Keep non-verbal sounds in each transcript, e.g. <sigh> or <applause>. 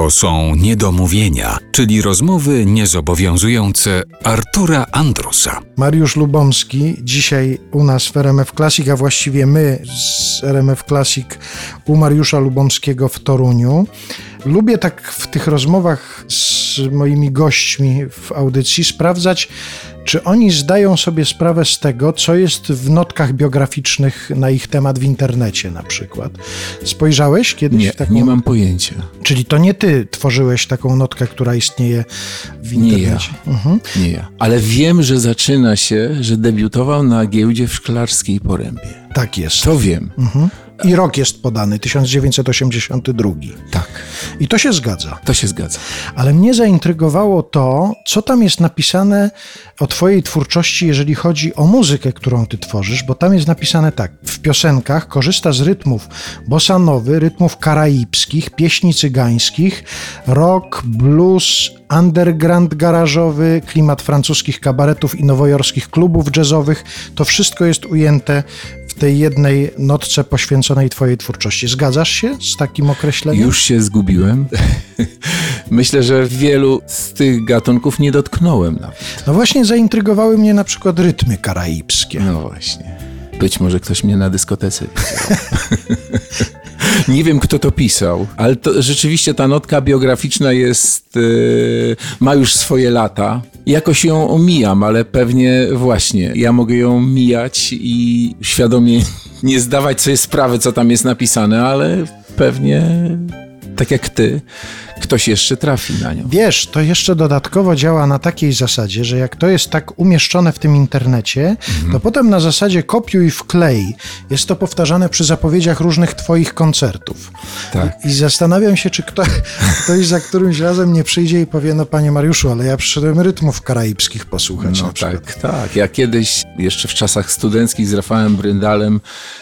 To są niedomówienia, czyli rozmowy niezobowiązujące Artura Andrusa. Mariusz Lubomski, dzisiaj u nas w RMF Classic, a właściwie my z RMF Classic u Mariusza Lubomskiego w Toruniu. Lubię tak w tych rozmowach z moimi gośćmi w audycji sprawdzać, czy oni zdają sobie sprawę z tego, co jest w notkach biograficznych na ich temat w internecie na przykład. Spojrzałeś kiedyś Nie, w taką... nie mam pojęcia. Czyli to nie ty tworzyłeś taką notkę, która istnieje w Nie ja. internecie. Mhm. Nie ja. Ale wiem, że zaczyna się, że debiutował na giełdzie w Szklarskiej Porębie. Tak jest. To wiem. Mhm. I rok jest podany, 1982. Tak, I to się zgadza. to się zgadza. Ale mnie zaintrygowało to, co tam jest napisane o Twojej twórczości, jeżeli chodzi o muzykę, którą Ty tworzysz, bo tam jest napisane tak. W piosenkach korzysta z rytmów bossanowy, rytmów karaibskich, pieśni cygańskich, rock, blues, underground garażowy, klimat francuskich kabaretów i nowojorskich klubów jazzowych. To wszystko jest ujęte tej jednej notce poświęconej Twojej twórczości. Zgadzasz się z takim określeniem? Już się zgubiłem. <laughs> Myślę, że wielu z tych gatunków nie dotknąłem nawet. No właśnie zaintrygowały mnie na przykład rytmy karaibskie. No właśnie. Być może ktoś mnie na dyskotece. <laughs> Nie wiem, kto to pisał, ale to, rzeczywiście ta notka biograficzna jest, yy, ma już swoje lata. Jakoś ją omijam, ale pewnie właśnie ja mogę ją mijać i świadomie <laughs> nie zdawać sobie sprawy, co tam jest napisane, ale pewnie tak jak ty, ktoś jeszcze trafi na nią. Wiesz, to jeszcze dodatkowo działa na takiej zasadzie, że jak to jest tak umieszczone w tym internecie, to potem na zasadzie kopiuj wklej jest to powtarzane przy zapowiedziach różnych twoich koncertów. Tak. I zastanawiam się, czy kto, <laughs> ktoś za którymś razem nie przyjdzie i powie, no panie Mariuszu, ale ja przyszedłem rytmów karaibskich posłuchać No tak, tak. Ja kiedyś, jeszcze w czasach studenckich z Rafałem Bryndalem,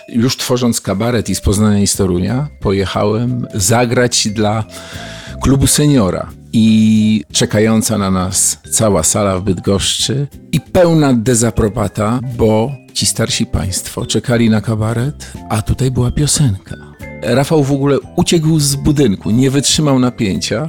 już tworząc kabaret i z Poznania i z Torunia, pojechałem zagrać dla klubu seniora. I czekająca na nas cała sala w Bydgoszczy i pełna dezaprobata, bo ci starsi państwo czekali na kabaret, a tutaj była piosenka. Rafał w ogóle uciekł z budynku, nie wytrzymał napięcia.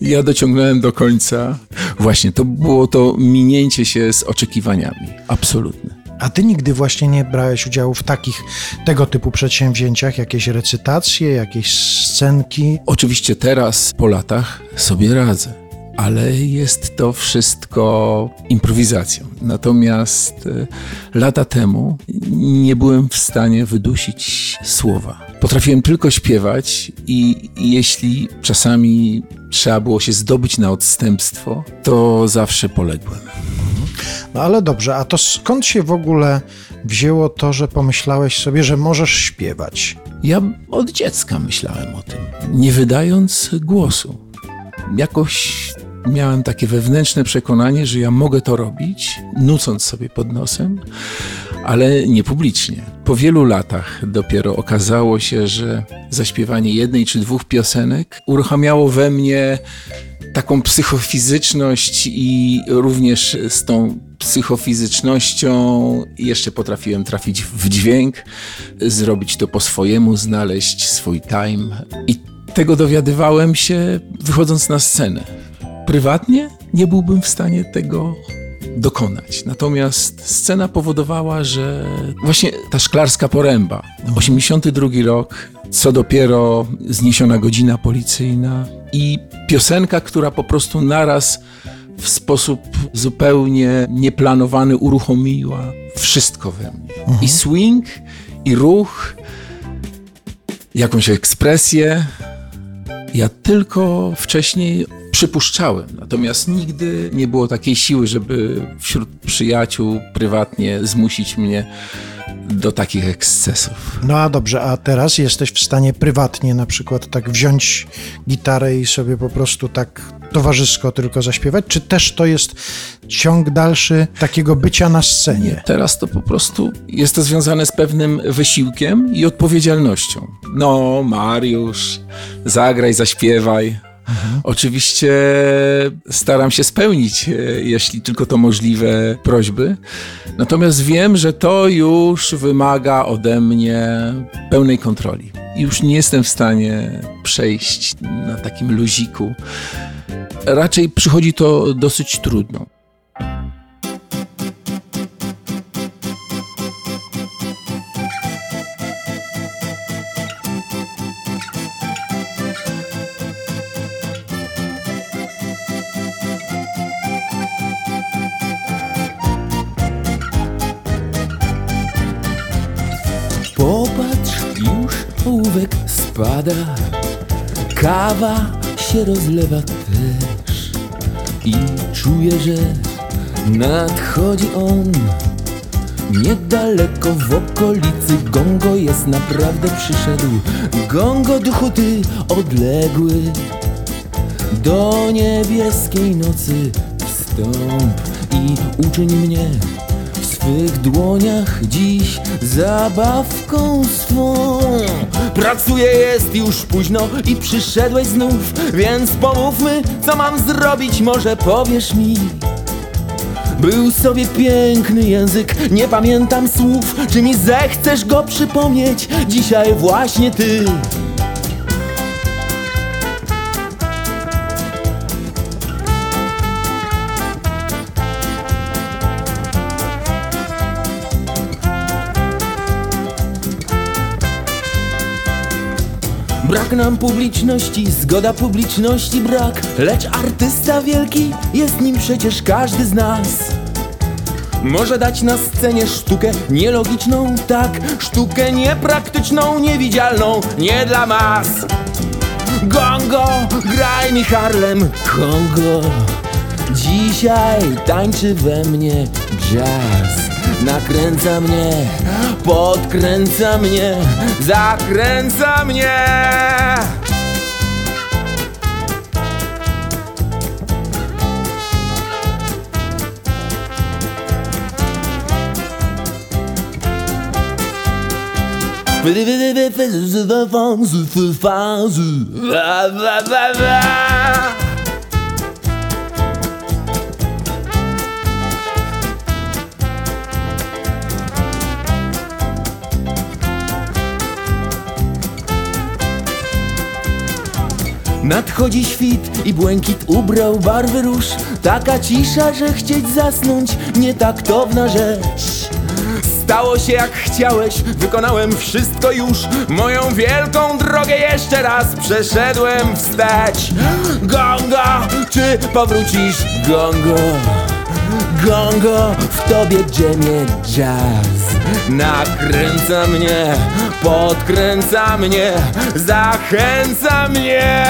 Ja dociągnąłem do końca. Właśnie, to było to minięcie się z oczekiwaniami. Absolutne. A ty nigdy właśnie nie brałeś udziału w takich, tego typu przedsięwzięciach? Jakieś recytacje, jakieś scenki? Oczywiście teraz, po latach, sobie radzę, ale jest to wszystko improwizacją. Natomiast e, lata temu nie byłem w stanie wydusić słowa. Potrafiłem tylko śpiewać i jeśli czasami trzeba było się zdobyć na odstępstwo, to zawsze poległem. No ale dobrze, a to skąd się w ogóle wzięło to, że pomyślałeś sobie, że możesz śpiewać? Ja od dziecka myślałem o tym, nie wydając głosu. Jakoś miałem takie wewnętrzne przekonanie, że ja mogę to robić, nucąc sobie pod nosem, ale nie publicznie. Po wielu latach dopiero okazało się, że zaśpiewanie jednej czy dwóch piosenek uruchamiało we mnie taką psychofizyczność i również z tą psychofizycznością jeszcze potrafiłem trafić w dźwięk, zrobić to po swojemu, znaleźć swój time i tego dowiadywałem się wychodząc na scenę. Prywatnie nie byłbym w stanie tego dokonać. Natomiast scena powodowała, że właśnie ta szklarska poręba, 82 rok, co dopiero zniesiona godzina policyjna i piosenka, która po prostu naraz w sposób zupełnie nieplanowany uruchomiła wszystko we mnie. I swing, i ruch, jakąś ekspresję. Ja tylko wcześniej przypuszczałem, natomiast nigdy nie było takiej siły, żeby wśród przyjaciół prywatnie zmusić mnie do takich ekscesów. No a dobrze, a teraz jesteś w stanie prywatnie na przykład tak wziąć gitarę i sobie po prostu tak towarzysko tylko zaśpiewać? Czy też to jest ciąg dalszy takiego bycia na scenie? Teraz to po prostu jest to związane z pewnym wysiłkiem i odpowiedzialnością. No, Mariusz, zagraj, zaśpiewaj. Oczywiście staram się spełnić, e, jeśli tylko to możliwe, prośby. Natomiast wiem, że to już wymaga ode mnie pełnej kontroli. Już nie jestem w stanie przejść na takim luziku. Raczej przychodzi to dosyć trudno. Spada, kawa się rozlewa też i czuję, że nadchodzi on. Niedaleko w okolicy Gongo jest naprawdę przyszedł. Gongo duchu ty odległy do niebieskiej nocy wstąp i uczyń mnie w swych dłoniach dziś zabawką swą. Pracuję, jest już późno i przyszedłeś znów, więc pomówmy, co mam zrobić, może powiesz mi. Był sobie piękny język, nie pamiętam słów, czy mi zechcesz go przypomnieć dzisiaj właśnie ty. Brak nam publiczności, zgoda publiczności brak. Lecz artysta wielki, jest nim przecież każdy z nas. Może dać na scenie sztukę nielogiczną, tak. Sztukę niepraktyczną, niewidzialną, nie dla mas. Gongo, graj mi Harlem, Kongo Dzisiaj tańczy we mnie jazz Nakręca mnie, podkręca mnie, zakręca mnie Nadchodzi świt i błękit ubrał barwy róż. Taka cisza, że chcieć zasnąć nietaktowna rzecz Stało się jak chciałeś, wykonałem wszystko już. Moją wielką drogę jeszcze raz przeszedłem wstecz. Gongo, czy powrócisz? Gongo Gongo, w tobie dziemie jazz? Nakręca mnie, podkręca mnie, zachęca mnie.